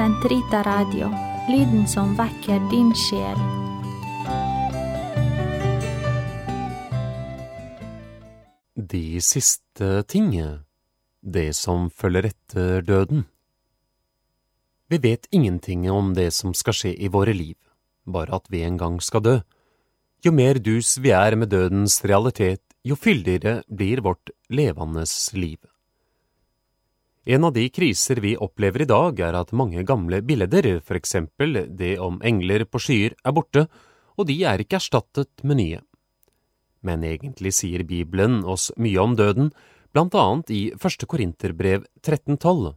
Sentrita Radio, lyden som vekker din sjel. De siste tinget, det som følger etter døden. Vi vet ingenting om det som skal skje i våre liv, bare at vi en gang skal dø. Jo mer dus vi er med dødens realitet, jo fyldigere blir vårt levendes liv. En av de kriser vi opplever i dag, er at mange gamle bilder, for eksempel det om engler på skyer, er borte, og de er ikke erstattet med nye. Men egentlig sier Bibelen oss mye om døden, blant annet i første Korinterbrev 1312.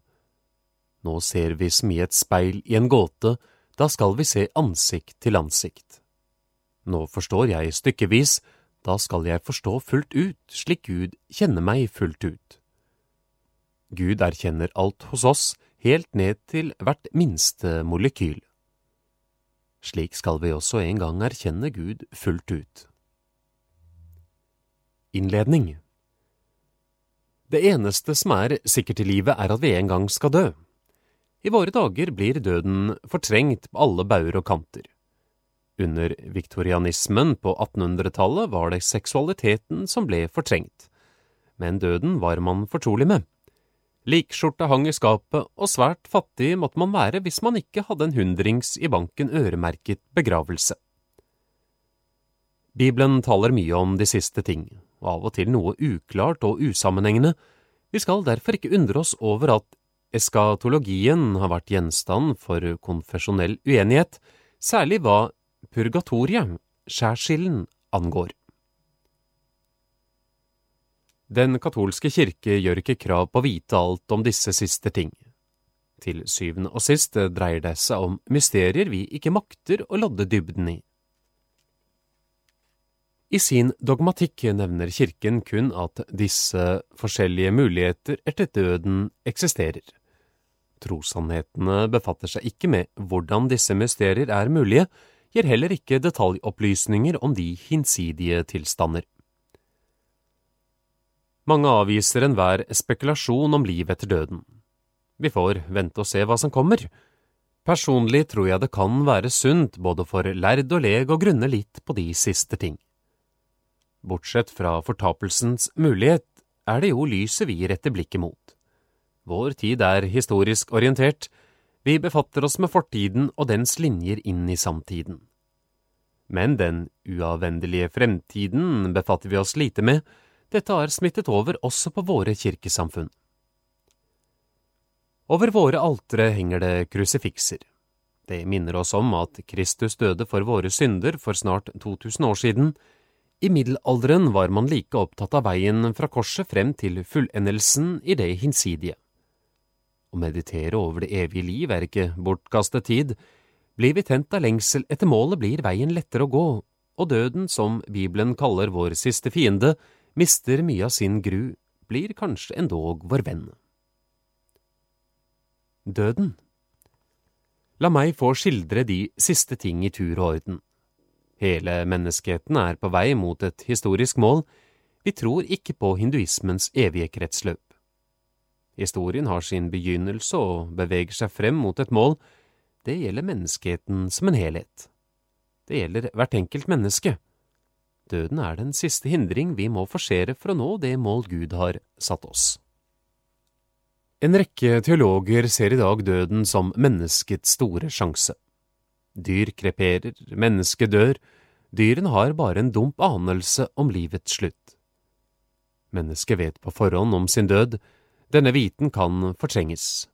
Nå ser vi som i et speil i en gåte, da skal vi se ansikt til ansikt. Nå forstår jeg stykkevis, da skal jeg forstå fullt ut, slik Gud kjenner meg fullt ut. Gud erkjenner alt hos oss, helt ned til hvert minste molekyl. Slik skal vi også en gang erkjenne Gud fullt ut. Innledning Det eneste som er sikkert i livet, er at vi en gang skal dø. I våre dager blir døden fortrengt på alle bauger og kanter. Under viktorianismen på 1800-tallet var det seksualiteten som ble fortrengt, men døden var man fortrolig med. Likskjorta hang i skapet, og svært fattig måtte man være hvis man ikke hadde en hundrings i banken øremerket begravelse. Bibelen taler mye om de siste ting, og av og til noe uklart og usammenhengende. Vi skal derfor ikke undre oss over at eskatologien har vært gjenstand for konfesjonell uenighet, særlig hva purgatoriet, skjærsilden, angår. Den katolske kirke gjør ikke krav på å vite alt om disse siste ting. Til syvende og sist dreier det seg om mysterier vi ikke makter å lodde dybden i. I sin dogmatikk nevner kirken kun at disse forskjellige muligheter etter døden eksisterer. Trossannhetene befatter seg ikke med hvordan disse mysterier er mulige, gir heller ikke detaljopplysninger om de hinsidige tilstander. Mange avviser enhver spekulasjon om liv etter døden. Vi får vente og se hva som kommer. Personlig tror jeg det kan være sunt både for lærd og leg å grunne litt på de siste ting. Bortsett fra fortapelsens mulighet er det jo lyset vi retter blikket mot. Vår tid er historisk orientert, vi befatter oss med fortiden og dens linjer inn i samtiden. Men den uavvendelige fremtiden befatter vi oss lite med, dette har smittet over også på våre kirkesamfunn. Over våre altere henger det krusifikser. Det minner oss om at Kristus døde for våre synder for snart 2000 år siden. I middelalderen var man like opptatt av veien fra korset frem til fullendelsen i det hinsidige. Å meditere over det evige liv er ikke bortkastet tid. Blir vi tent av lengsel etter målet, blir veien lettere å gå, og døden, som Bibelen kaller vår siste fiende, mister mye av sin gru, blir kanskje endog vår venn. Døden La meg få skildre de siste ting i tur og orden. Hele menneskeheten er på vei mot et historisk mål, vi tror ikke på hinduismens evige kretsløp. Historien har sin begynnelse og beveger seg frem mot et mål, det gjelder menneskeheten som en helhet. Det gjelder hvert enkelt menneske. Døden er den siste hindring vi må forsere for å nå det mål Gud har satt oss. En rekke teologer ser i dag døden som menneskets store sjanse. Dyr kreperer, mennesket dør, dyrene har bare en dump anelse om livets slutt. Mennesket vet på forhånd om sin død, denne viten kan fortrenges.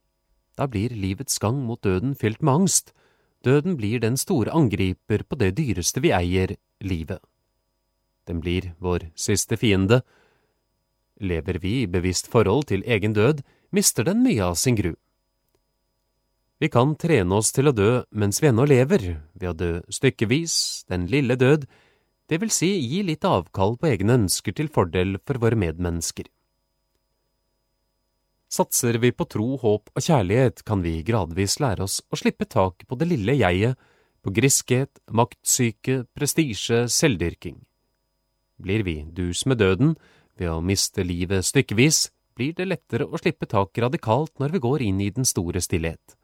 Da blir livets gang mot døden fylt med angst, døden blir den store angriper på det dyreste vi eier, livet. Den blir vår siste fiende. Lever vi i bevisst forhold til egen død, mister den mye av sin gru. Vi kan trene oss til å dø mens vi ennå lever, ved å dø stykkevis, den lille død, det vil si gi litt avkall på egne ønsker til fordel for våre medmennesker. Satser vi på tro, håp og kjærlighet, kan vi gradvis lære oss å slippe tak på det lille jeget, på griskhet, maktsyke, prestisje, selvdyrking. Blir vi dus med døden, ved å miste livet stykkevis, blir det lettere å slippe tak radikalt når vi går inn i den store stillhet.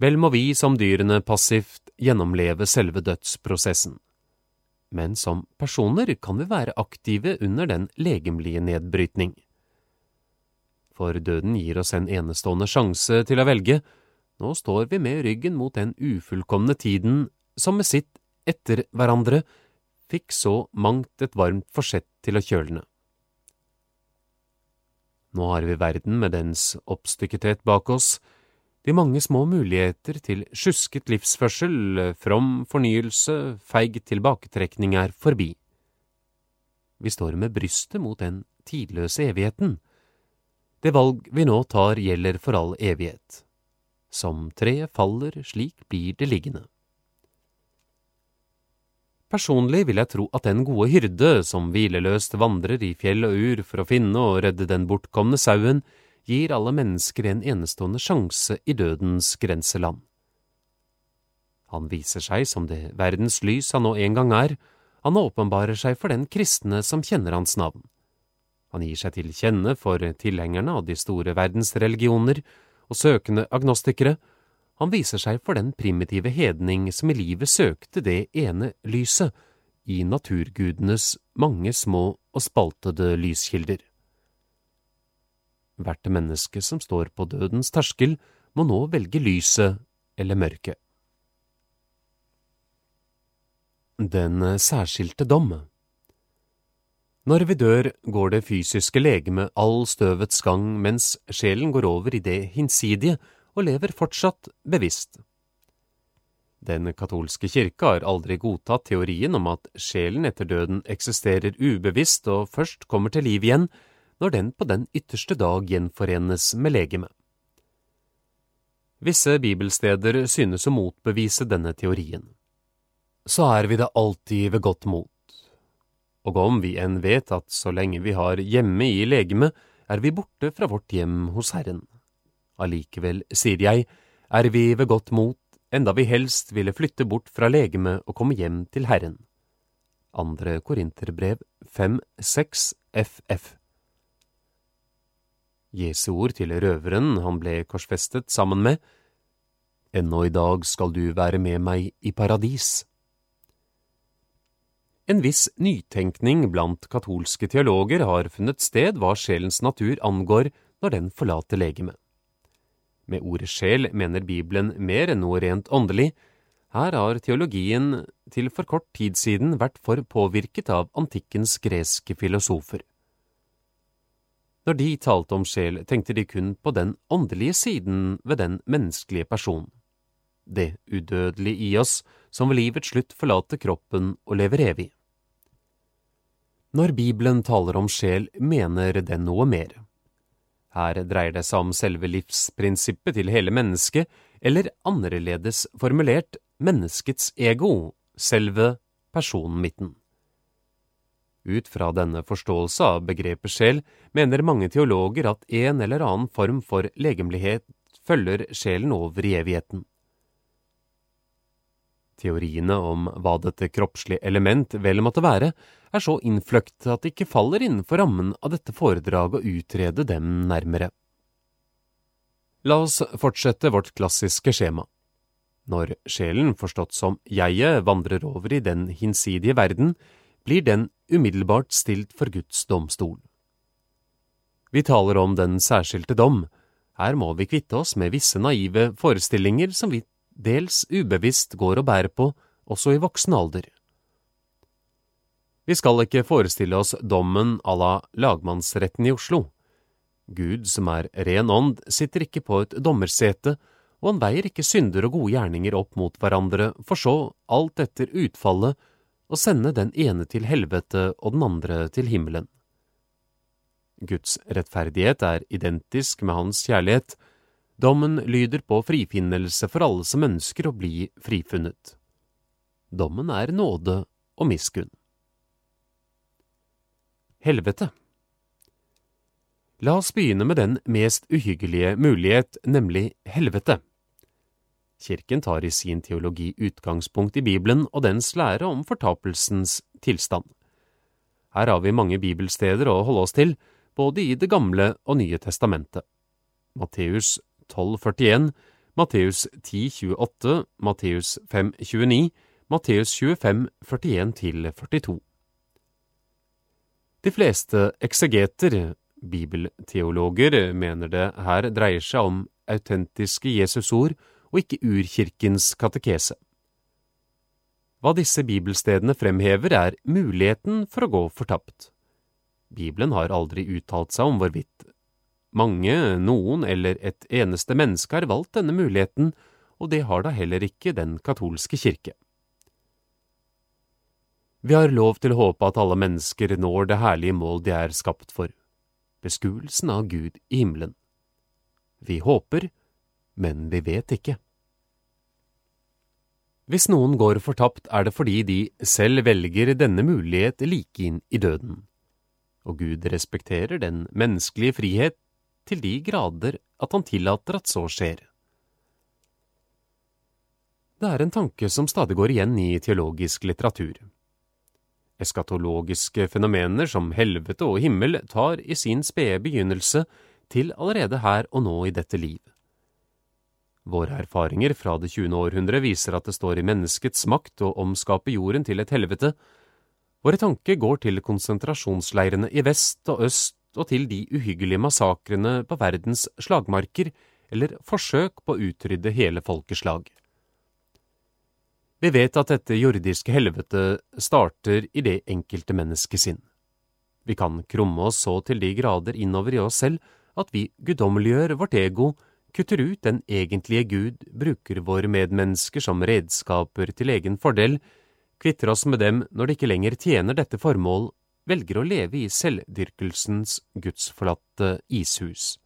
Vel må vi som dyrene passivt gjennomleve selve dødsprosessen. Men som personer kan vi være aktive under den legemlige nedbrytning. For døden gir oss en enestående sjanse til å velge, nå står vi med ryggen mot den ufullkomne tiden som med sitt etter hverandre fikk så mangt et varmt forsett til å kjølne. Nå har vi verden med dens oppstykkethet bak oss, de mange små muligheter til sjusket livsførsel, from fornyelse, feig tilbaketrekning er forbi. Vi står med brystet mot den tidløse evigheten. Det valg vi nå tar gjelder for all evighet. Som treet faller, slik blir det liggende. Personlig vil jeg tro at den gode hyrde som hvileløst vandrer i fjell og ur for å finne og redde den bortkomne sauen, gir alle mennesker en enestående sjanse i dødens grenseland. Han viser seg som det verdens lys han nå en gang er, han åpenbarer seg for den kristne som kjenner hans navn. Han gir seg til kjenne for tilhengerne av de store verdensreligioner og søkende agnostikere, han viser seg for den primitive hedning som i livet søkte det ene lyset, i naturgudenes mange små og spaltede lyskilder. Hvert menneske som står på dødens terskel, må nå velge lyset eller mørket. Den særskilte dom Når vi dør, går det fysiske legeme all støvets gang mens sjelen går over i det hinsidige og lever fortsatt bevisst. Den katolske kirke har aldri godtatt teorien om at sjelen etter døden eksisterer ubevisst og først kommer til liv igjen når den på den ytterste dag gjenforenes med legemet. Visse bibelsteder synes å motbevise denne teorien. Så er vi da alltid ved godt mot. Og om vi enn vet at så lenge vi har hjemme i legemet, er vi borte fra vårt hjem hos Herren. Allikevel, sier jeg, er vi ved godt mot, enda vi helst ville flytte bort fra legemet og komme hjem til Herren. Andre Korinterbrev 5-6 FF Jesu ord til røveren han ble korsfestet sammen med, Ennå i dag skal du være med meg i paradis. En viss nytenkning blant katolske teologer har funnet sted hva sjelens natur angår når den forlater legemet. Med ordet sjel mener Bibelen mer enn noe rent åndelig. Her har teologien til for kort tid siden vært for påvirket av antikkens greske filosofer. Når de talte om sjel, tenkte de kun på den åndelige siden ved den menneskelige person. Det udødelige i oss som ved livets slutt forlater kroppen og lever evig. Når Bibelen taler om sjel, mener den noe mer. Her dreier det seg om selve livsprinsippet til hele mennesket, eller annerledes formulert menneskets ego, selve personmitten. Ut fra denne forståelse av begrepet sjel mener mange teologer at en eller annen form for legemlighet følger sjelen over i evigheten. Teoriene om hva dette kroppslige element vel måtte være, er så innfløkt at det ikke faller innenfor rammen av dette foredraget å utrede dem nærmere. La oss fortsette vårt klassiske skjema. Når sjelen, forstått som jeget, vandrer over i den hinsidige verden, blir den umiddelbart stilt for Guds domstol. Vi taler om den særskilte dom. Her må vi kvitte oss med visse naive forestillinger som vi dels ubevisst går og bærer på, også i voksen alder. Vi skal ikke forestille oss dommen à la lagmannsretten i Oslo. Gud, som er ren ånd, sitter ikke på et dommersete, og han veier ikke synder og gode gjerninger opp mot hverandre, for så, alt etter utfallet, å sende den ene til helvete og den andre til himmelen. Guds rettferdighet er identisk med hans kjærlighet. Dommen lyder på frifinnelse for alle som ønsker å bli frifunnet. Dommen er nåde og miskunn helvete. La oss begynne med den mest uhyggelige mulighet, nemlig helvete. Kirken tar i sin teologi utgangspunkt i Bibelen og dens lære om fortapelsens tilstand. Her har vi mange bibelsteder å holde oss til, både i Det gamle og Nye testamentet. Matteus 12,41, Matteus 10,28, Matteus 5,29, Matteus 25, 41–42. De fleste eksegeter, bibelteologer, mener det her dreier seg om autentiske Jesusord og ikke urkirkens katekese. Hva disse bibelstedene fremhever, er muligheten for å gå fortapt. Bibelen har aldri uttalt seg om hvorvidt mange, noen eller et eneste menneske har valgt denne muligheten, og det har da heller ikke den katolske kirke. Vi har lov til å håpe at alle mennesker når det herlige mål de er skapt for, beskuelsen av Gud i himmelen. Vi håper, men vi vet ikke. Hvis noen går fortapt, er det fordi de selv velger denne mulighet like inn i døden, og Gud respekterer den menneskelige frihet til de grader at han tillater at så skjer. Det er en tanke som stadig går igjen i teologisk litteratur. Eskatologiske fenomener som helvete og himmel tar i sin spede begynnelse til allerede her og nå i dette liv. Våre erfaringer fra det 20. århundre viser at det står i menneskets makt å omskape jorden til et helvete. Våre tanker går til konsentrasjonsleirene i vest og øst og til de uhyggelige massakrene på verdens slagmarker eller forsøk på å utrydde hele folkeslag. Vi vet at dette jordiske helvete starter i det enkelte menneske sinn. Vi kan krumme oss så til de grader innover i oss selv at vi guddommeliggjør vårt ego, kutter ut den egentlige Gud, bruker våre medmennesker som redskaper til egen fordel, kvitter oss med dem når de ikke lenger tjener dette formål velger å leve i selvdyrkelsens gudsforlatte ishus.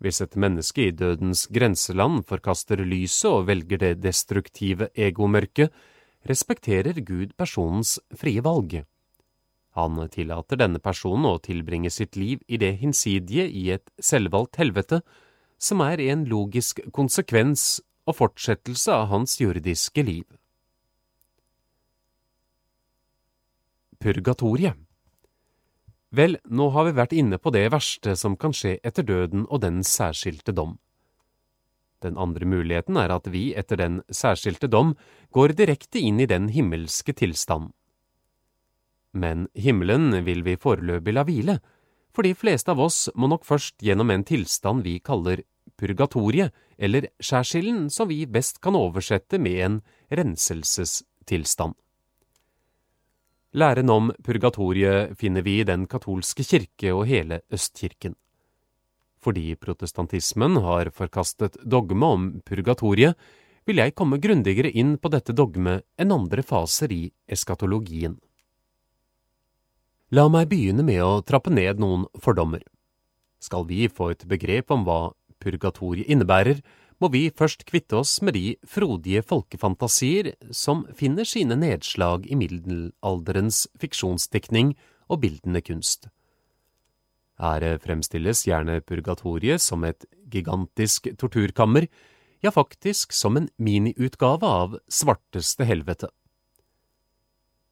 Hvis et menneske i dødens grenseland forkaster lyset og velger det destruktive egomørket, respekterer Gud personens frie valg. Han tillater denne personen å tilbringe sitt liv i det hinsidige i et selvvalgt helvete, som er en logisk konsekvens og fortsettelse av hans jordiske liv. Purgatoriet. Vel, nå har vi vært inne på det verste som kan skje etter døden og den særskilte dom. Den andre muligheten er at vi etter den særskilte dom går direkte inn i den himmelske tilstand. Men himmelen vil vi foreløpig la hvile, for de fleste av oss må nok først gjennom en tilstand vi kaller purgatoriet, eller skjærsilden, som vi best kan oversette med en renselsestilstand. Læren om purgatoriet finner vi i den katolske kirke og hele Østkirken. Fordi protestantismen har forkastet dogme om purgatoriet, vil jeg komme grundigere inn på dette dogmet enn andre faser i eskatologien. La meg begynne med å trappe ned noen fordommer. Skal vi få et begrep om hva purgatoriet innebærer, må vi først kvitte oss med de frodige folkefantasier som finner sine nedslag i middelalderens fiksjonsdiktning og bildende kunst. Her fremstilles gjerne purgatoriet som et gigantisk torturkammer, ja faktisk som en miniutgave av svarteste helvete.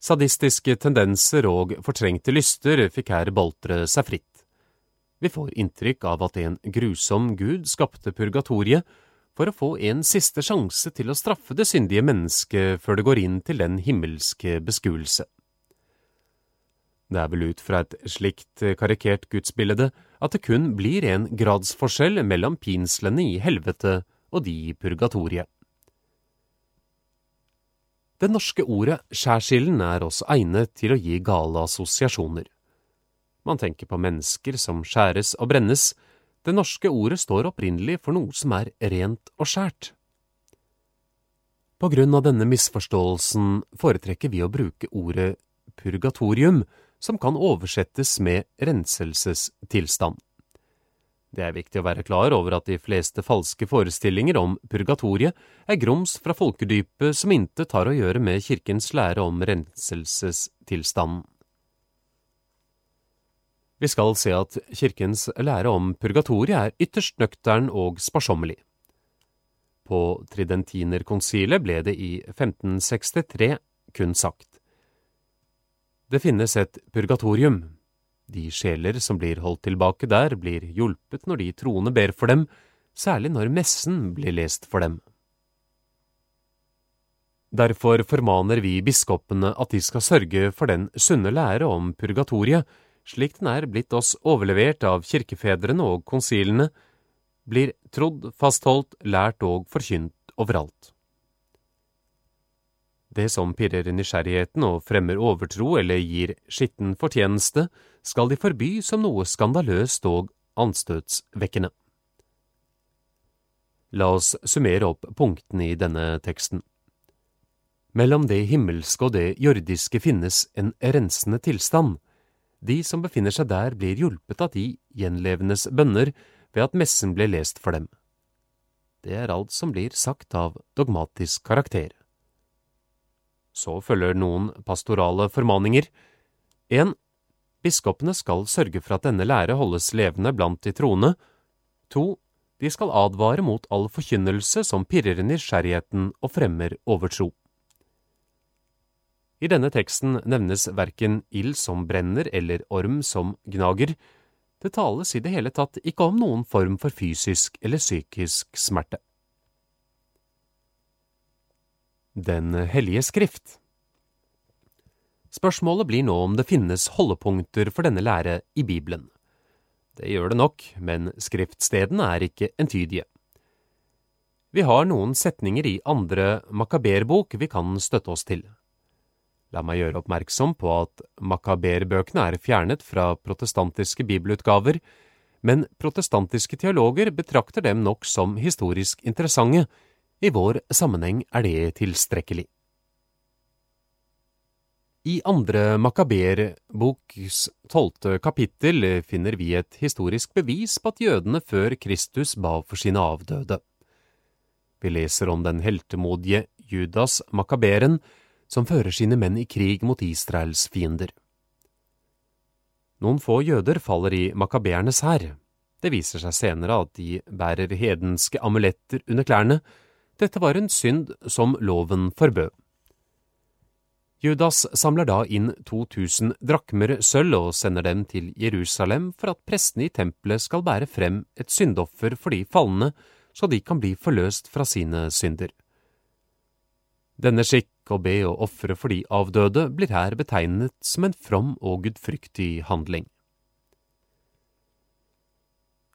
Sadistiske tendenser og fortrengte lyster fikk her boltre seg fritt. Vi får inntrykk av at en grusom gud skapte purgatoriet for å få en siste sjanse til å straffe det syndige mennesket før det går inn til den himmelske beskuelse. Det er vel ut fra et slikt karikert gudsbilde at det kun blir en gradsforskjell mellom pinslene i helvete og de i purgatoriet. Det norske ordet skjærsilden er også egnet til å gi gale assosiasjoner. Man tenker på mennesker som skjæres og brennes, det norske ordet står opprinnelig for noe som er rent og skjært. På grunn av denne misforståelsen foretrekker vi å bruke ordet purgatorium, som kan oversettes med renselsestilstand. Det er viktig å være klar over at de fleste falske forestillinger om purgatoriet er grums fra folkedypet som intet har å gjøre med kirkens lære om renselsestilstanden. Vi skal se at kirkens lære om purgatoriet er ytterst nøktern og sparsommelig. På Tridentinerkonsilet ble det i 1563 kun sagt. Det finnes et purgatorium. De sjeler som blir holdt tilbake der, blir hjulpet når de troende ber for dem, særlig når messen blir lest for dem. Derfor formaner vi biskopene at de skal sørge for den sunne lære om purgatoriet, slik den er blitt oss overlevert av kirkefedrene og konsilene, blir trodd, fastholdt, lært og forkynt overalt. Det som pirrer nysgjerrigheten og fremmer overtro eller gir skitten fortjeneste, skal de forby som noe skandaløst og anstøtsvekkende. La oss summere opp punktene i denne teksten. Mellom det himmelske og det jordiske finnes en rensende tilstand. De som befinner seg der, blir hjulpet av de gjenlevendes bønner ved at messen ble lest for dem. Det er alt som blir sagt av dogmatisk karakter. Så følger noen pastorale formaninger. 1. Biskopene skal sørge for at denne lære holdes levende blant de troende. 2. De skal advare mot all forkynnelse som pirrer nysgjerrigheten og fremmer overtro. I denne teksten nevnes verken ild som brenner eller orm som gnager. Det tales i det hele tatt ikke om noen form for fysisk eller psykisk smerte. Den hellige skrift Spørsmålet blir nå om det finnes holdepunkter for denne lære i Bibelen. Det gjør det nok, men skriftstedene er ikke entydige. Vi har noen setninger i andre makaberbok vi kan støtte oss til. La meg gjøre oppmerksom på at makaberbøkene er fjernet fra protestantiske bibelutgaver, men protestantiske teologer betrakter dem nok som historisk interessante. I vår sammenheng er det tilstrekkelig. I andre makaberboks tolvte kapittel finner vi et historisk bevis på at jødene før Kristus ba for sine avdøde. Vi leser om den heltemodige Judas makaberen, som fører sine menn i krig mot Israels fiender. Noen få jøder faller i makabeernes hær. Det viser seg senere at de bærer hedenske amuletter under klærne. Dette var en synd som loven forbød. Judas samler da inn 2000 drakmer sølv og sender dem til Jerusalem for at prestene i tempelet skal bære frem et syndoffer for de falne, så de kan bli forløst fra sine synder. Denne skikk å be og ofre for de avdøde blir her betegnet som en from og gudfryktig handling.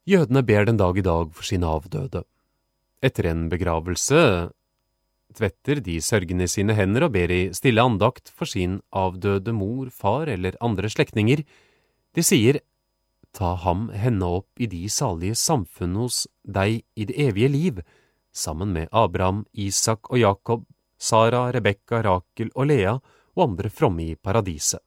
Jødene ber den dag i dag for sine avdøde. Etter en begravelse tvetter de sørgende sine hender og ber i stille andakt for sin avdøde mor, far eller andre slektninger. De sier, Ta ham henne opp i de salige samfunn hos deg i det evige liv, sammen med Abraham, Isak og Jakob, Sara, Rebekka, Rakel og Lea og andre fromme i paradiset.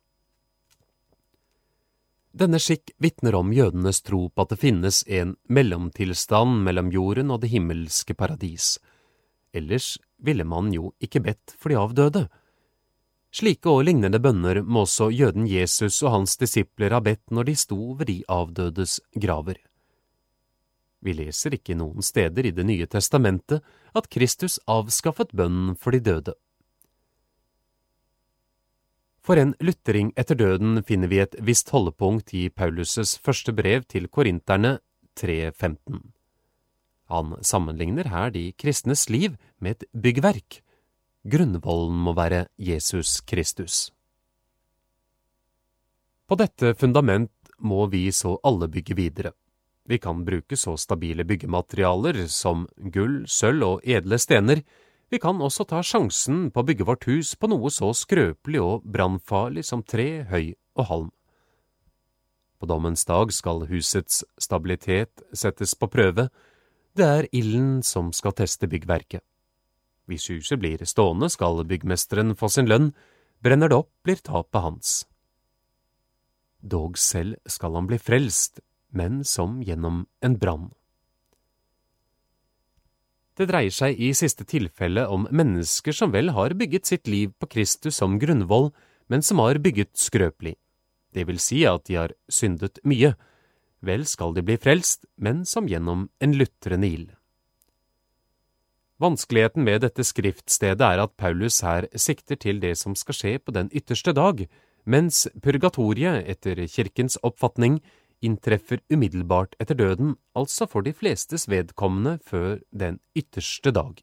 Denne skikk vitner om jødenes tro på at det finnes en mellomtilstand mellom jorden og det himmelske paradis. Ellers ville man jo ikke bedt for de avdøde. Slike og lignende bønner må også jøden Jesus og hans disipler ha bedt når de sto ved de avdødes graver. Vi leser ikke noen steder i Det nye testamentet at Kristus avskaffet bønnen for de døde. For en lutring etter døden finner vi et visst holdepunkt i Paulus' første brev til korinterne 3.15. Han sammenligner her de kristnes liv med et byggverk. Grunnvollen må være Jesus Kristus. På dette fundament må vi så alle bygge videre. Vi kan bruke så stabile byggematerialer som gull, sølv og edle stener. Vi kan også ta sjansen på å bygge vårt hus på noe så skrøpelig og brannfarlig som tre, høy og halm. På dommens dag skal husets stabilitet settes på prøve. Det er ilden som skal teste byggverket. Hvis huset blir stående, skal byggmesteren få sin lønn. Brenner det opp, blir tapet hans. Dog selv skal han bli frelst, men som gjennom en brann. Det dreier seg i siste tilfelle om mennesker som vel har bygget sitt liv på Kristus som grunnvoll, men som har bygget skrøpelig. Det vil si at de har syndet mye. Vel skal de bli frelst, men som gjennom en lutrende ild. Vanskeligheten med dette skriftstedet er at Paulus her sikter til det som skal skje på den ytterste dag, mens purgatoriet, etter kirkens oppfatning, inntreffer umiddelbart etter døden, altså for de flestes vedkommende før den ytterste dag.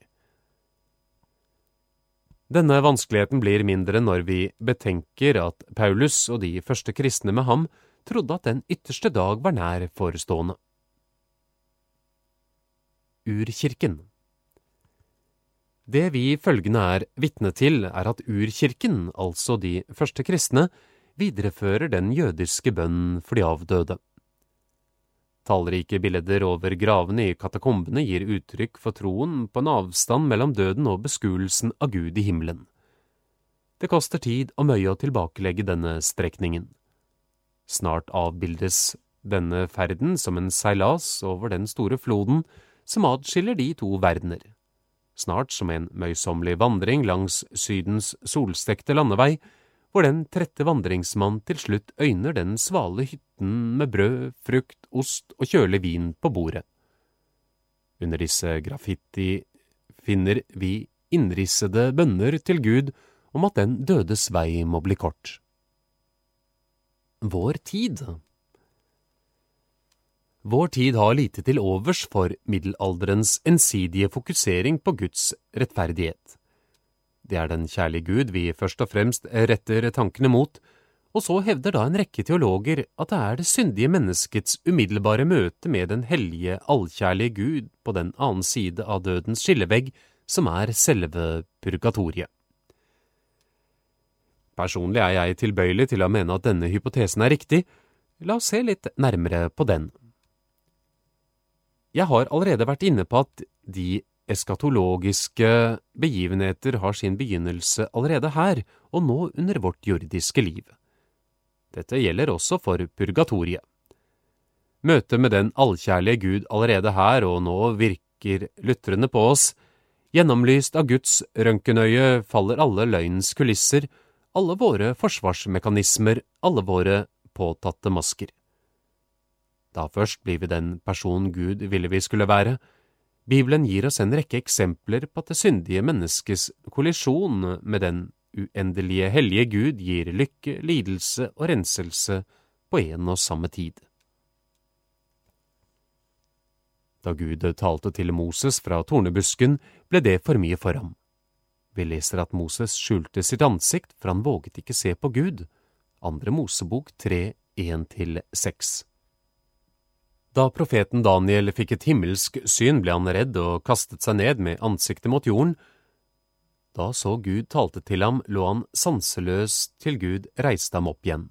Denne vanskeligheten blir mindre når vi betenker at Paulus og de første kristne med ham trodde at den ytterste dag var nær forestående. Urkirken Det vi følgende er vitne til, er at urkirken, altså de første kristne, viderefører den jødiske bønnen for de avdøde. Tallrike bilder over gravene i katakombene gir uttrykk for troen på en avstand mellom døden og beskuelsen av Gud i himmelen. Det koster tid og møye å tilbakelegge denne strekningen. Snart avbildes denne ferden som en seilas over den store floden som adskiller de to verdener. Snart som en møysommelig vandring langs Sydens solstekte landevei, hvor den trette vandringsmann til slutt øyner den svale hytten med brød, frukt, ost og kjølig vin på bordet. Under disse graffiti finner vi innrissede bønner til Gud om at den dødes vei må bli kort. Vår tid Vår tid har lite til overs for middelalderens ensidige fokusering på Guds rettferdighet. Det er den kjærlige Gud vi først og fremst retter tankene mot, og så hevder da en rekke teologer at det er det syndige menneskets umiddelbare møte med den hellige, allkjærlige Gud på den annen side av dødens skillevegg som er selve purgatoriet. Personlig er jeg tilbøyelig til å mene at denne hypotesen er riktig, la oss se litt nærmere på den. Jeg har allerede vært inne på at de eskatologiske begivenheter har sin begynnelse allerede her og nå under vårt jordiske liv. Dette gjelder også for purgatoriet. Møtet med den allkjærlige Gud allerede her og nå virker lutrende på oss. Gjennomlyst av Guds røntgenøye faller alle løgnens kulisser, alle våre forsvarsmekanismer, alle våre påtatte masker. Da først blir vi den person Gud ville vi skulle være, Bibelen gir oss en rekke eksempler på at det syndige menneskes kollisjon med den uendelige hellige Gud gir lykke, lidelse og renselse på en og samme tid. Da Gud talte til Moses fra tornebusken, ble det for mye for ham. Vi leser at Moses skjulte sitt ansikt, for han våget ikke se på Gud. Andre Mosebok 3, 1–6. Da profeten Daniel fikk et himmelsk syn, ble han redd og kastet seg ned med ansiktet mot jorden. Da så Gud talte til ham, lå han sanseløs til Gud reiste ham opp igjen.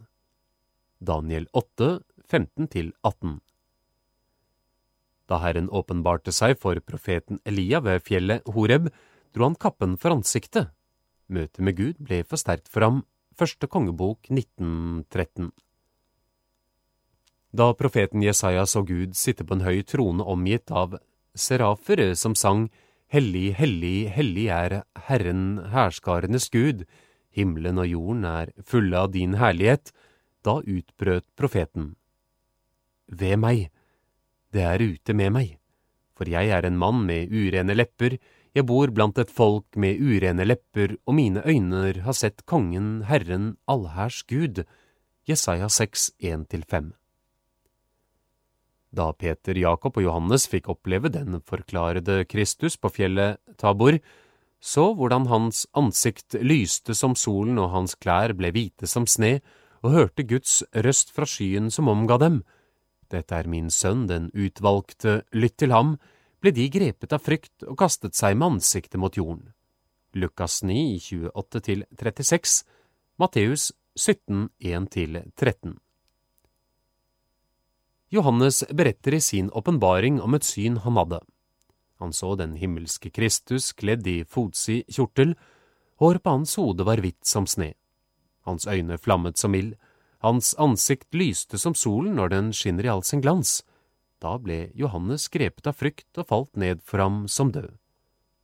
Daniel 8, 15–18 Da Herren åpenbarte seg for profeten Elia ved fjellet Horeb, dro han kappen for ansiktet. Møtet med Gud ble for sterkt for ham. Første kongebok 1913 da profeten Jesaja så Gud sitte på en høy trone omgitt av serafer som sang Hellig, hellig, hellig er Herren hærskarenes Gud, himmelen og jorden er fulle av din herlighet, da utbrøt profeten. Ved meg, det er ute med meg, for jeg er en mann med urene lepper, jeg bor blant et folk med urene lepper, og mine øyne har sett Kongen, Herren, allhærs Gud. Jesaja 6, 1–5 da Peter, Jakob og Johannes fikk oppleve den forklarede Kristus på fjellet Tabor, så hvordan hans ansikt lyste som solen og hans klær ble hvite som sne, og hørte Guds røst fra skyen som omga dem. Dette er min sønn, den utvalgte, lytt til ham, ble de grepet av frykt og kastet seg med ansiktet mot jorden. Lukas 9, 28–36, Matteus 17, 1–13. Johannes beretter i sin åpenbaring om et syn han hadde. Han så den himmelske Kristus kledd i fotsid kjortel, hår på hans hode var hvitt som sne. Hans øyne flammet som ild, hans ansikt lyste som solen når den skinner i all sin glans. Da ble Johannes grepet av frykt og falt ned for ham som død.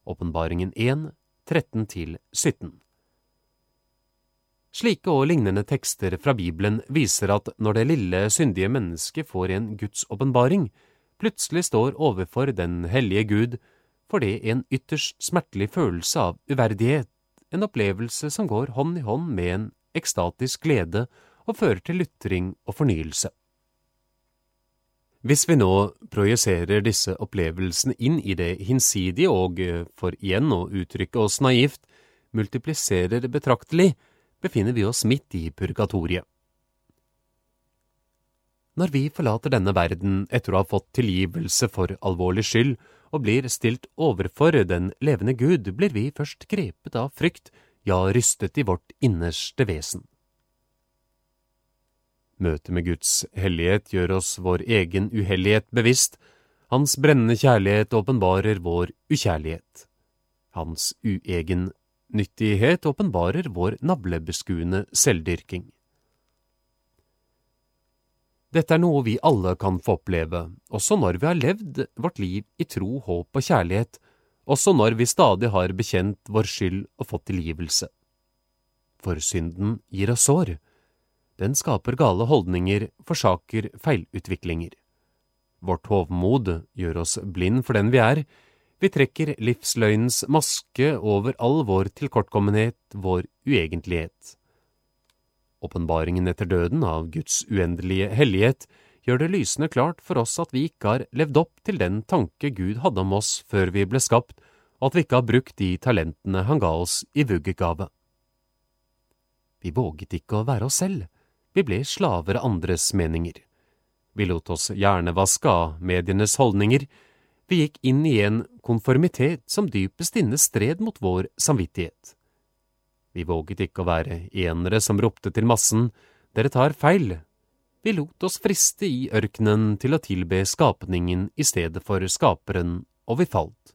Åpenbaringen 1, 13–17 Slike og lignende tekster fra Bibelen viser at når det lille, syndige mennesket får en Guds åpenbaring, plutselig står overfor den hellige Gud, får det en ytterst smertelig følelse av uverdighet, en opplevelse som går hånd i hånd med en ekstatisk glede og fører til lytring og fornyelse. Hvis vi nå projiserer disse opplevelsene inn i det hinsidige og, for igjen å uttrykke oss naivt, multipliserer betraktelig, befinner vi oss midt i purgatoriet. Når vi forlater denne verden etter å ha fått tilgivelse for alvorlig skyld og blir stilt overfor den levende Gud, blir vi først grepet av frykt, ja, rystet i vårt innerste vesen. Møtet med Guds hellighet gjør oss vår egen uhellighet bevisst, Hans brennende kjærlighet åpenbarer vår ukjærlighet. Hans uegennyttighet åpenbarer vår navlebeskuende selvdyrking. Dette er noe vi alle kan få oppleve, også når vi har levd vårt liv i tro, håp og kjærlighet, også når vi stadig har bekjent vår skyld og fått tilgivelse. For synden gir oss sår. Den skaper gale holdninger, forsaker feilutviklinger. Vårt hovmod gjør oss blind for den vi er, vi trekker livsløgnens maske over all vår tilkortkommenhet, vår uegentlighet. Åpenbaringen etter døden av Guds uendelige hellighet gjør det lysende klart for oss at vi ikke har levd opp til den tanke Gud hadde om oss før vi ble skapt, og at vi ikke har brukt de talentene han ga oss i vuggegave. Vi våget ikke å være oss selv, vi ble slaver av andres meninger. Vi lot oss hjernevaske av medienes holdninger, vi gikk inn i en konformitet som dypest inne stred mot vår samvittighet. Vi våget ikke å være enere som ropte til massen, dere tar feil. Vi lot oss friste i ørkenen til å tilbe skapningen i stedet for skaperen, og vi falt.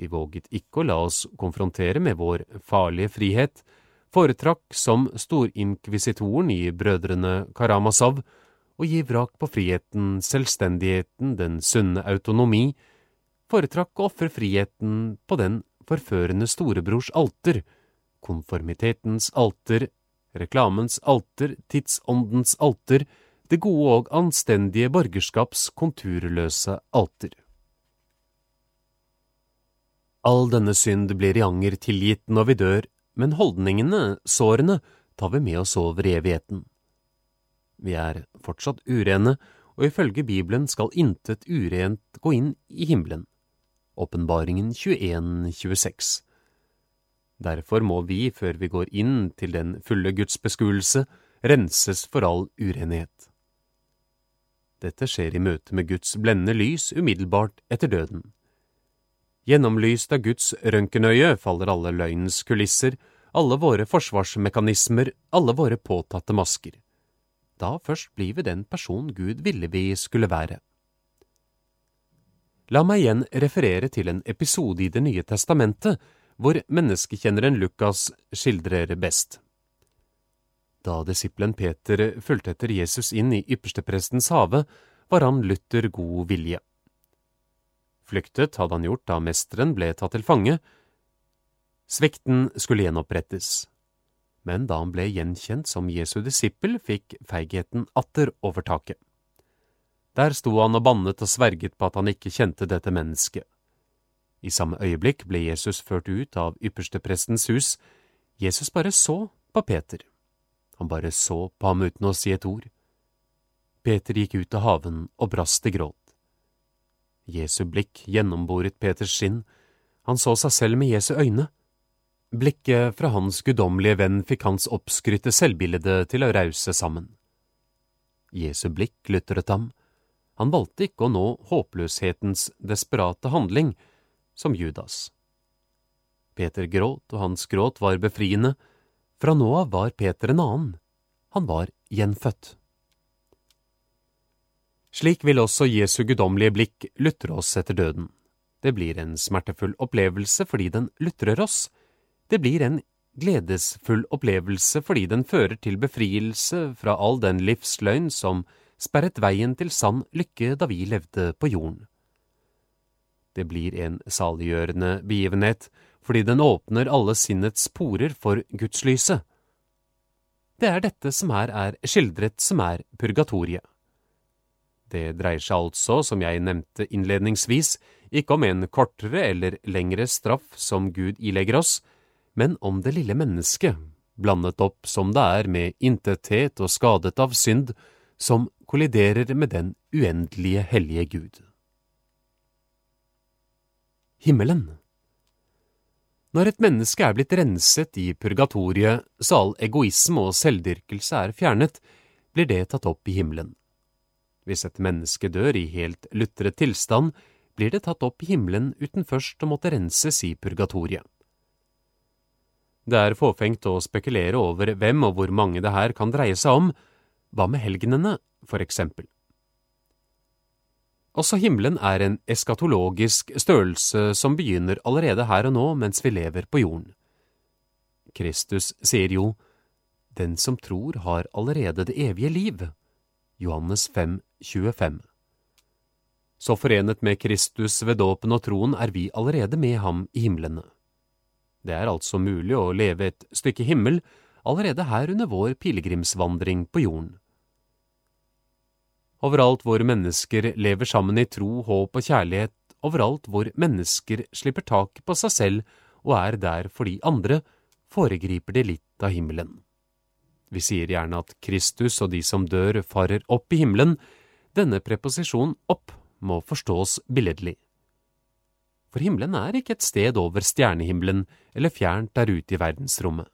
Vi våget ikke å la oss konfrontere med vår farlige frihet, foretrakk som storinkvisitoren i Brødrene Karamazov å gi vrak på friheten, selvstendigheten, den sunne autonomi, foretrakk å ofre friheten på den forførende storebrors alter, konformitetens alter, reklamens alter, tidsåndens alter, det gode og anstendige borgerskaps konturløse alter. All denne synd blir i anger tilgitt når vi dør, men holdningene, sårene, tar vi med oss over evigheten. Vi er fortsatt urene, og ifølge Bibelen skal intet urent gå inn i himmelen. Åpenbaringen 21-26. Derfor må vi, før vi går inn til den fulle Guds beskuelse, renses for all urenhet. Dette skjer i møte med Guds blendende lys umiddelbart etter døden. Gjennomlyst av Guds røntgenøye faller alle løgnens kulisser, alle våre forsvarsmekanismer, alle våre påtatte masker. Da først blir vi den person Gud ville vi skulle være. La meg igjen referere til en episode i Det nye testamentet hvor menneskekjenneren Lukas skildrer best. Da disippelen Peter fulgte etter Jesus inn i yppersteprestens hage, var han Luther god vilje. Flyktet hadde han gjort da mesteren ble tatt til fange. Svikten skulle gjenopprettes, men da han ble gjenkjent som Jesu disippel, fikk feigheten atter overtaket. Der sto han og bannet og sverget på at han ikke kjente dette mennesket. I samme øyeblikk ble Jesus ført ut av yppersteprestens hus. Jesus bare så på Peter. Han bare så på ham uten å si et ord. Peter gikk ut av haven og brast i gråt. Jesu blikk gjennomboret Peters skinn. Han så seg selv med Jesu øyne. Blikket fra hans guddommelige venn fikk hans oppskrytte selvbilde til å rause sammen. Jesu blikk lutret ham. Han valgte ikke å nå håpløshetens desperate handling, som Judas. Peter gråt, og hans gråt var befriende. Fra nå av var Peter en annen. Han var gjenfødt. Slik vil også Jesu guddommelige blikk lutre oss etter døden. Det blir en smertefull opplevelse fordi den lutrer oss. Det blir en gledesfull opplevelse fordi den fører til befrielse fra all den livsløgn som sperret veien til sann lykke da vi levde på jorden. Det blir en saliggjørende begivenhet, fordi den åpner alle sinnets porer for gudslyset. Det er dette som her er skildret som er purgatoriet. Det dreier seg altså, som jeg nevnte innledningsvis, ikke om en kortere eller lengre straff som Gud ilegger oss, men om det lille mennesket, blandet opp som det er med intethet og skadet av synd, som kolliderer med den uendelige hellige Gud. Himmelen Når et menneske er blitt renset i purgatoriet så all egoisme og selvdyrkelse er fjernet, blir det tatt opp i himmelen. Hvis et menneske dør i helt lutret tilstand, blir det tatt opp i himmelen uten først å måtte renses i purgatoriet. Det er fåfengt å spekulere over hvem og hvor mange det her kan dreie seg om, hva med helgenene, for eksempel? Også himmelen er en eskatologisk størrelse som begynner allerede her og nå mens vi lever på jorden. Kristus sier jo, Den som tror har allerede det evige liv. Johannes 5, 25. Så forenet med Kristus ved dåpen og troen er vi allerede med ham i himlene. Det er altså mulig å leve et stykke himmel allerede her under vår pilegrimsvandring på jorden. Overalt hvor mennesker lever sammen i tro, håp og kjærlighet, overalt hvor mennesker slipper taket på seg selv og er der for de andre, foregriper de litt av himmelen. Vi sier gjerne at Kristus og de som dør, farer opp i himmelen. Denne preposisjonen opp må forstås billedlig. For himmelen er ikke et sted over stjernehimmelen eller fjernt der ute i verdensrommet.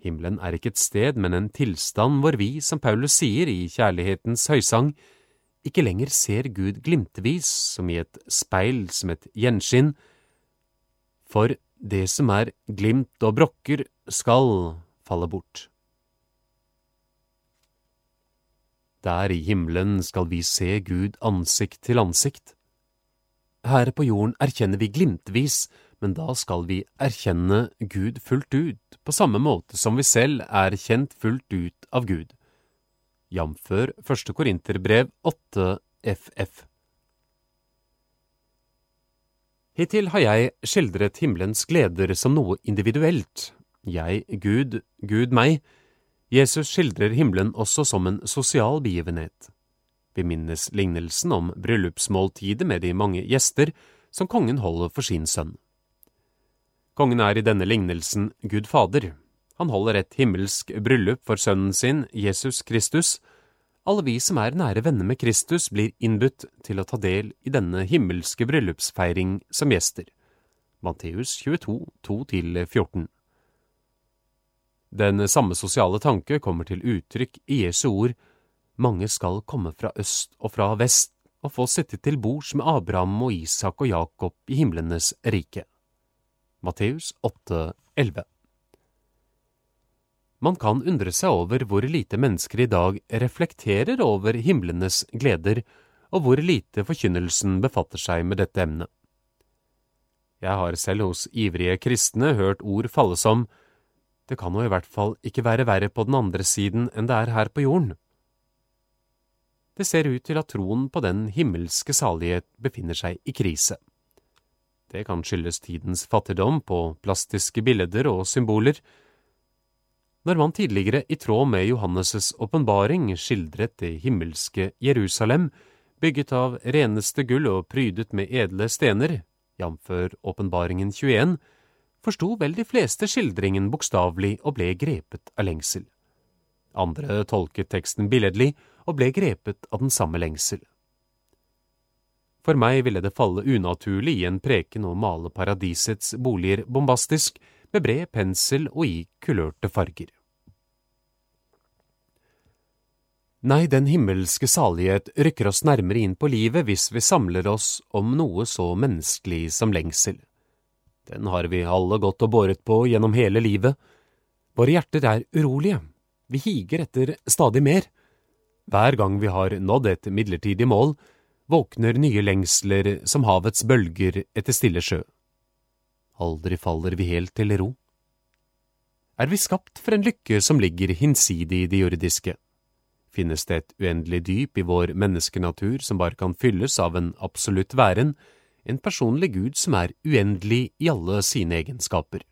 Himmelen er ikke et sted, men en tilstand hvor vi, som Paulus sier i Kjærlighetens høysang, ikke lenger ser Gud glimtvis som i et speil som et gjenskinn, for det som er glimt og brokker, skal falle bort. Der i himmelen skal vi se Gud ansikt til ansikt. Her på jorden erkjenner vi glimtvis men da skal vi erkjenne Gud fullt ut, på samme måte som vi selv er kjent fullt ut av Gud. Jamfør første Korinterbrev 8 FF. Hittil har jeg skildret himmelens gleder som noe individuelt. Jeg, Gud, Gud meg. Jesus skildrer himmelen også som en sosial begivenhet. Vi minnes lignelsen om bryllupsmåltidet med de mange gjester som kongen holder for sin sønn. Kongen er i denne lignelsen Gud Fader. Han holder et himmelsk bryllup for sønnen sin, Jesus Kristus. Alle vi som er nære venner med Kristus, blir innbudt til å ta del i denne himmelske bryllupsfeiring som gjester. Matteus 22, 2–14 Den samme sosiale tanke kommer til uttrykk i Jesu ord Mange skal komme fra øst og fra vest og få sitte til bords med Abraham og Isak og Jakob i himlenes rike. Matteus 8,11. Man kan undre seg over hvor lite mennesker i dag reflekterer over himlenes gleder, og hvor lite forkynnelsen befatter seg med dette emnet. Jeg har selv hos ivrige kristne hørt ord falle som det kan nå i hvert fall ikke være verre på den andre siden enn det er her på jorden. Det ser ut til at troen på den himmelske salighet befinner seg i krise. Det kan skyldes tidens fattigdom på plastiske bilder og symboler. Når man tidligere, i tråd med Johannes' åpenbaring, skildret det himmelske Jerusalem, bygget av reneste gull og prydet med edle stener, jf. åpenbaringen 21, forsto vel de fleste skildringen bokstavelig og ble grepet av lengsel. Andre tolket teksten billedlig og ble grepet av den samme lengsel. For meg ville det falle unaturlig i en preken å male paradisets boliger bombastisk, med bred pensel og i kulørte farger. Nei, den himmelske salighet rykker oss nærmere inn på livet hvis vi samler oss om noe så menneskelig som lengsel. Den har vi alle gått og båret på gjennom hele livet. Våre hjerter er urolige, vi higer etter stadig mer. Hver gang vi har nådd et midlertidig mål, våkner nye lengsler som havets bølger etter stille sjø. Aldri faller vi helt til ro. Er vi skapt for en lykke som ligger hinsidig i det jordiske? Finnes det et uendelig dyp i vår menneskenatur som bare kan fylles av en absolutt væren, en personlig Gud som er uendelig i alle sine egenskaper?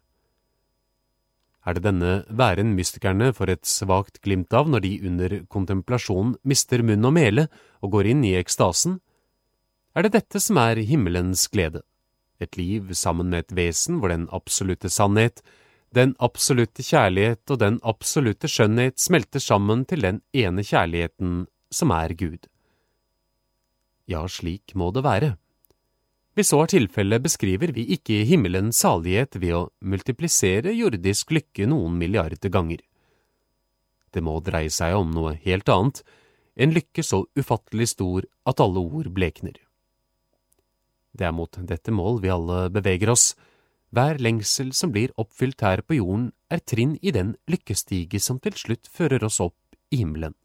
Er det denne væren mystikerne får et svakt glimt av når de under kontemplasjon mister munn og mele og går inn i ekstasen? Er det dette som er himmelens glede, et liv sammen med et vesen hvor den absolutte sannhet, den absolutte kjærlighet og den absolutte skjønnhet smelter sammen til den ene kjærligheten som er Gud. Ja, slik må det være. Hvis så er tilfellet, beskriver vi ikke himmelens salighet ved å multiplisere jordisk lykke noen milliarder ganger. Det må dreie seg om noe helt annet, en lykke så ufattelig stor at alle ord blekner. Det er mot dette mål vi alle beveger oss. Hver lengsel som blir oppfylt her på jorden, er trinn i den lykkestige som til slutt fører oss opp i himmelen.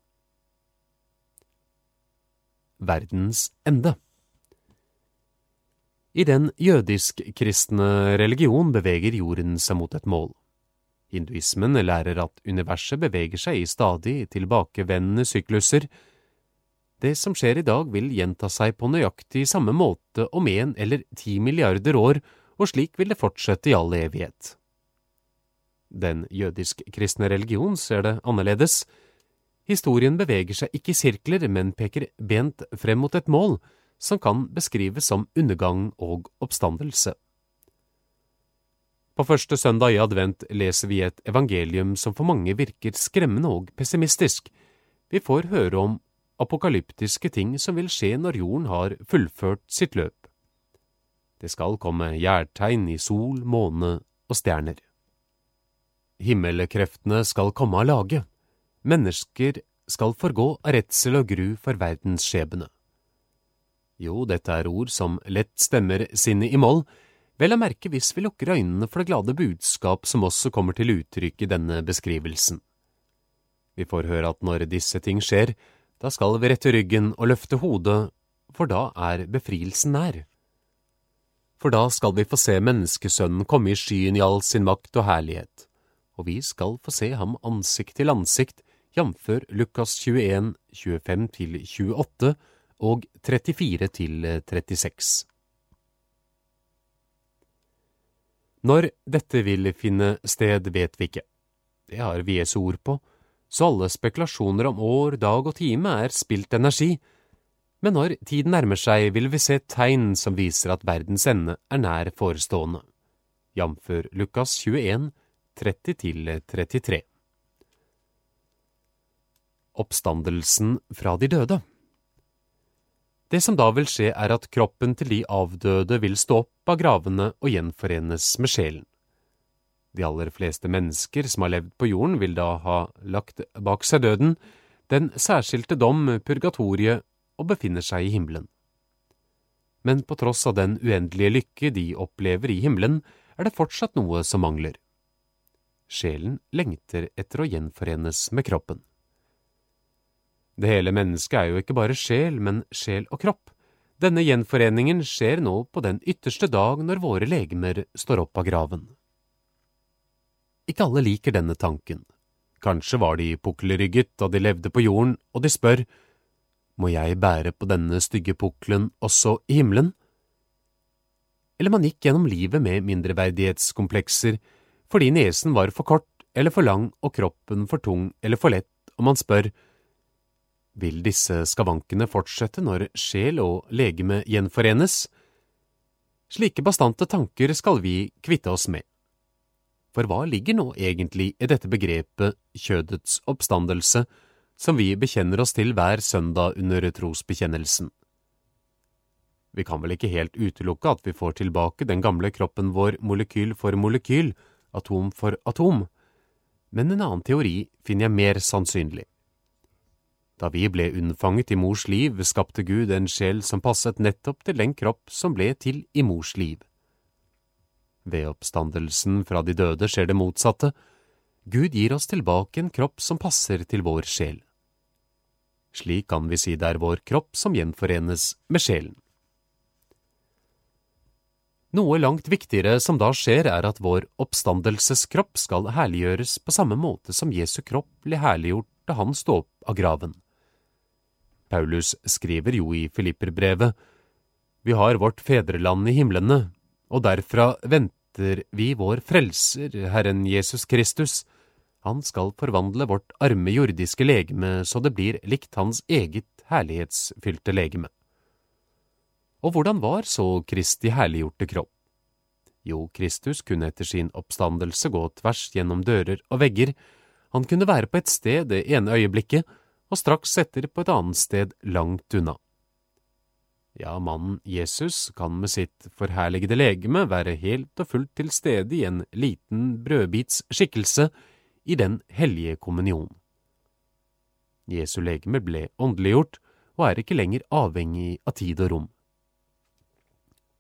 Verdens ende I den jødisk-kristne religion beveger jorden seg mot et mål. Hinduismen lærer at universet beveger seg i stadig tilbakevendende sykluser. Det som skjer i dag vil gjenta seg på nøyaktig samme måte om en eller ti milliarder år, og slik vil det fortsette i all evighet. Den jødisk-kristne religion ser det annerledes. Historien beveger seg ikke i sirkler, men peker bent frem mot et mål, som kan beskrives som undergang og oppstandelse. På første søndag i advent leser vi et evangelium som for mange virker skremmende og pessimistisk. Vi får høre om apokalyptiske ting som vil skje når jorden har fullført sitt løp. Det skal komme gjærtegn i sol, måne og stjerner. Himmelkreftene skal komme av lage. Mennesker skal forgå av redsel og gru for verdens skjebne. Jo, dette er ord som lett stemmer sinnet i moll, vel å merke hvis vi lukker øynene for det glade budskap som også kommer til uttrykk i denne beskrivelsen. Vi får høre at når disse ting skjer, da skal vi rette ryggen og løfte hodet, for da er befrielsen nær. For da skal vi få se menneskesønnen komme i skyen i all sin makt og herlighet, og vi skal få se ham ansikt til ansikt, jf. Lukas 21, 25–28 og 34–36. Når dette vil finne sted, vet vi ikke. Det har vi Jesu ord på, så alle spekulasjoner om år, dag og time er spilt energi. Men når tiden nærmer seg, vil vi se tegn som viser at verdens ende er nær forestående, jf. Lukas 21, 30–33. Oppstandelsen fra de døde det som da vil skje, er at kroppen til de avdøde vil stå opp av gravene og gjenforenes med sjelen. De aller fleste mennesker som har levd på jorden, vil da ha lagt bak seg døden, den særskilte dom, purgatoriet, og befinner seg i himmelen. Men på tross av den uendelige lykke de opplever i himmelen, er det fortsatt noe som mangler. Sjelen lengter etter å gjenforenes med kroppen. Det hele mennesket er jo ikke bare sjel, men sjel og kropp. Denne gjenforeningen skjer nå på den ytterste dag når våre legemer står opp av graven. Ikke alle liker denne tanken. Kanskje var de pukkelrygget da de levde på jorden, og de spør, må jeg bære på denne stygge pukkelen også i himmelen? Eller man gikk gjennom livet med mindreverdighetskomplekser fordi nesen var for kort eller for lang og kroppen for tung eller for lett, og man spør, vil disse skavankene fortsette når sjel og legeme gjenforenes? Slike bastante tanker skal vi kvitte oss med. For hva ligger nå egentlig i dette begrepet kjødets oppstandelse, som vi bekjenner oss til hver søndag under trosbekjennelsen? Vi kan vel ikke helt utelukke at vi får tilbake den gamle kroppen vår molekyl for molekyl, atom for atom, men en annen teori finner jeg mer sannsynlig. Da vi ble unnfanget i mors liv, skapte Gud en sjel som passet nettopp til den kropp som ble til i mors liv. Ved oppstandelsen fra de døde skjer det motsatte. Gud gir oss tilbake en kropp som passer til vår sjel. Slik kan vi si det er vår kropp som gjenforenes med sjelen. Noe langt viktigere som da skjer, er at vår oppstandelseskropp skal herliggjøres på samme måte som Jesu kropp ble herliggjort da han sto opp av graven. Paulus skriver jo i Filipperbrevet, Vi har vårt fedreland i himlene, og derfra venter vi vår Frelser, Herren Jesus Kristus. Han skal forvandle vårt arme jordiske legeme så det blir likt hans eget herlighetsfylte legeme. Og hvordan var så Kristi herliggjorte kropp? Jo, Kristus kunne etter sin oppstandelse gå tvers gjennom dører og vegger, han kunne være på et sted det ene øyeblikket og straks etter på et annet sted langt unna. Ja, mannen Jesus kan med sitt forherligede legeme være helt og fullt til stede i en liten brødbits skikkelse i den hellige kommunion. Jesu legeme ble åndeliggjort og er ikke lenger avhengig av tid og rom.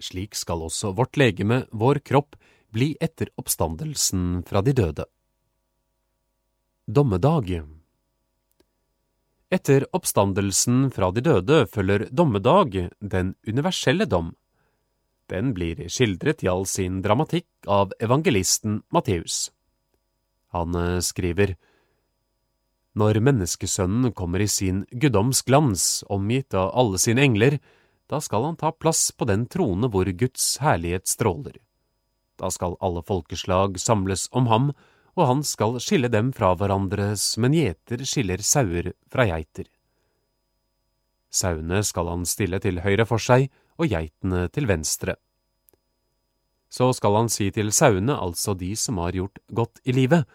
Slik skal også vårt legeme, vår kropp, bli etter oppstandelsen fra de døde. Dommedag Etter oppstandelsen fra de døde følger dommedag, den universelle dom. Den blir skildret i all sin dramatikk av evangelisten Matteus. Han eh, skriver, Når menneskesønnen kommer i sin guddomsglans, omgitt av alle sine engler, da skal han ta plass på den trone hvor Guds herlighet stråler. Da skal alle folkeslag samles om ham, og han skal skille dem fra hverandre som en gjeter skiller sauer fra geiter. Sauene skal han stille til høyre for seg og geitene til venstre. Så skal han si til sauene, altså de som har gjort godt i livet,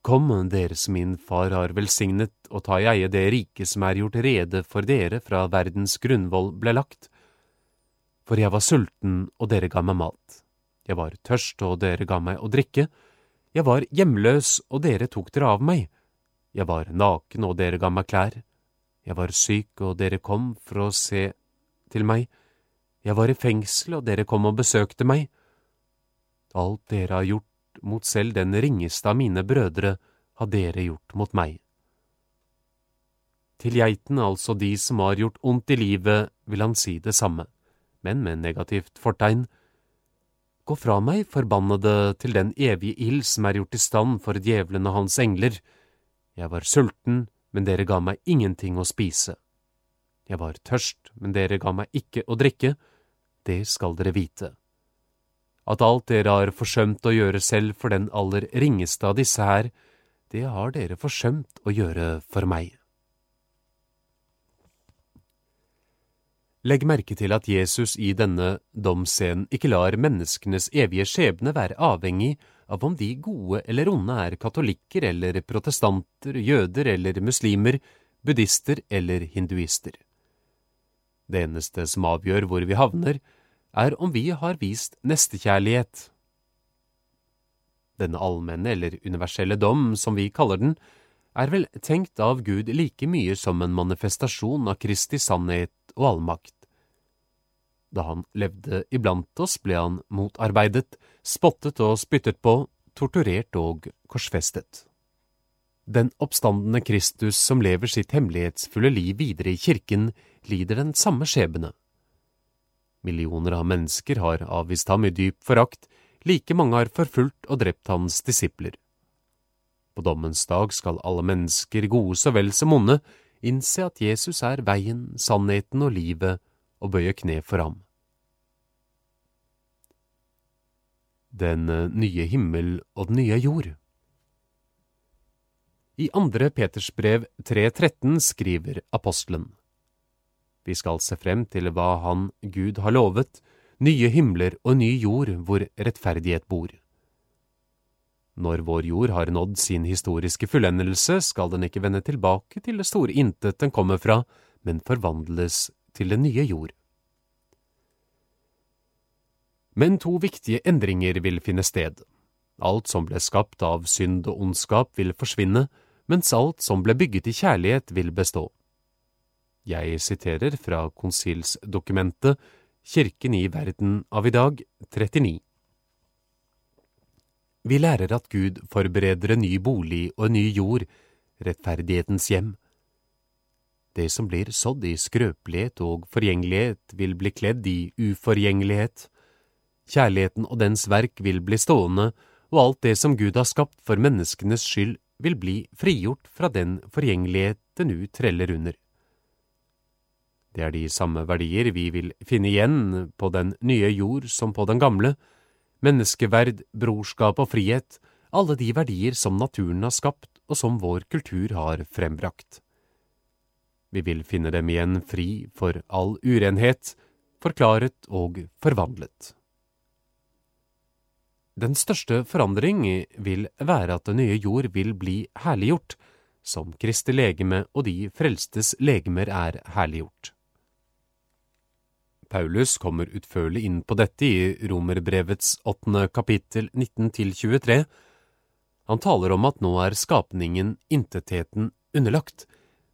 Kom, dere som min far har velsignet, og ta i eie det riket som er gjort rede for dere fra verdens grunnvoll ble lagt. For jeg var sulten, og dere ga meg mat. Jeg var tørst, og dere ga meg å drikke. Jeg var hjemløs, og dere tok dere av meg. Jeg var naken, og dere ga meg klær. Jeg var syk, og dere kom for å se til meg. Jeg var i fengsel, og dere kom og besøkte meg. Alt dere har gjort mot selv den ringeste av mine brødre, har dere gjort mot meg. Til geitene, altså de som har gjort ondt i livet, vil han si det samme, men med negativt fortegn. Gå fra meg, forbannede, til den evige ild som er gjort i stand for djevelen og hans engler. Jeg var sulten, men dere ga meg ingenting å spise. Jeg var tørst, men dere ga meg ikke å drikke. Det skal dere vite at alt dere har forsømt å gjøre selv for den aller ringeste av disse her, det har dere forsømt å gjøre for meg. Legg merke til at Jesus i denne domsscenen ikke lar menneskenes evige skjebne være avhengig av om de gode eller onde er katolikker eller protestanter, jøder eller muslimer, buddhister eller hinduister. Det eneste som avgjør hvor vi havner, er om vi har vist nestekjærlighet. Denne allmenne eller universelle dom, som vi kaller den, er vel tenkt av Gud like mye som en manifestasjon av Kristi sannhet og allmakt. Da han levde iblant oss, ble han motarbeidet, spottet og spyttet på, torturert og korsfestet. Den oppstandende Kristus som lever sitt hemmelighetsfulle liv videre i kirken, lider den samme skjebne. Millioner av mennesker har avvist ham i dyp forakt, like mange har forfulgt og drept hans disipler. På dommens dag skal alle mennesker, gode så vel som onde, innse at Jesus er veien, sannheten og livet, og bøye kne for ham. Den nye himmel og den nye jord I andre Peters brev 3.13 skriver apostelen. Vi skal se frem til hva Han, Gud, har lovet, nye himler og ny jord hvor rettferdighet bor. Når vår jord har nådd sin historiske fullendelse, skal den ikke vende tilbake til det store intet den kommer fra, men forvandles til den nye jord. Men to viktige endringer vil finne sted. Alt som ble skapt av synd og ondskap vil forsvinne, mens alt som ble bygget i kjærlighet vil bestå. Jeg siterer fra konsilsdokumentet Kirken i verden av i dag, 39. Vi lærer at Gud forbereder en ny bolig og en ny jord, rettferdighetens hjem. Det som blir sådd i skrøpelighet og forgjengelighet, vil bli kledd i uforgjengelighet. Kjærligheten og dens verk vil bli stående, og alt det som Gud har skapt for menneskenes skyld, vil bli frigjort fra den forgjengelighet det nu treller under. Det er de samme verdier vi vil finne igjen på den nye jord som på den gamle, menneskeverd, brorskap og frihet, alle de verdier som naturen har skapt og som vår kultur har frembrakt. Vi vil finne dem igjen fri for all urenhet, forklaret og forvandlet. Den største forandring vil være at den nye jord vil bli herliggjort, som Kristi legeme og de frelstes legemer er herliggjort. Paulus kommer utførlig inn på dette i Romerbrevets åttende kapittel 19–23. Han taler om at nå er skapningen intetheten underlagt,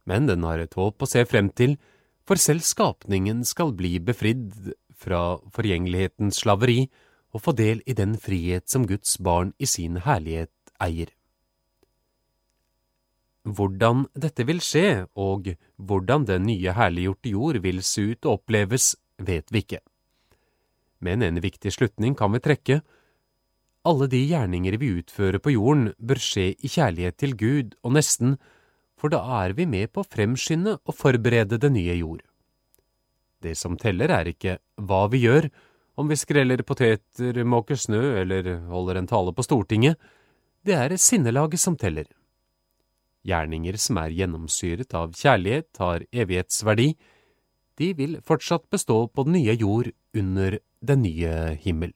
men den har et håp å se frem til, for selv skapningen skal bli befridd fra forgjengelighetens slaveri og få del i den frihet som Guds barn i sin herlighet eier. Hvordan dette vil skje, og hvordan den nye herliggjorte jord vil se ut og oppleves, vet vi ikke. Men en viktig slutning kan vi trekke. Alle de gjerninger vi utfører på jorden, bør skje i kjærlighet til Gud og nesten, for da er vi med på å fremskynde og forberede det nye jord. Det som teller er ikke hva vi gjør, om vi skreller poteter, måker snø eller holder en tale på Stortinget, det er sinnelaget som teller. Gjerninger som er gjennomsyret av kjærlighet, har evighetsverdi, de vil fortsatt bestå på den nye jord under den nye himmel.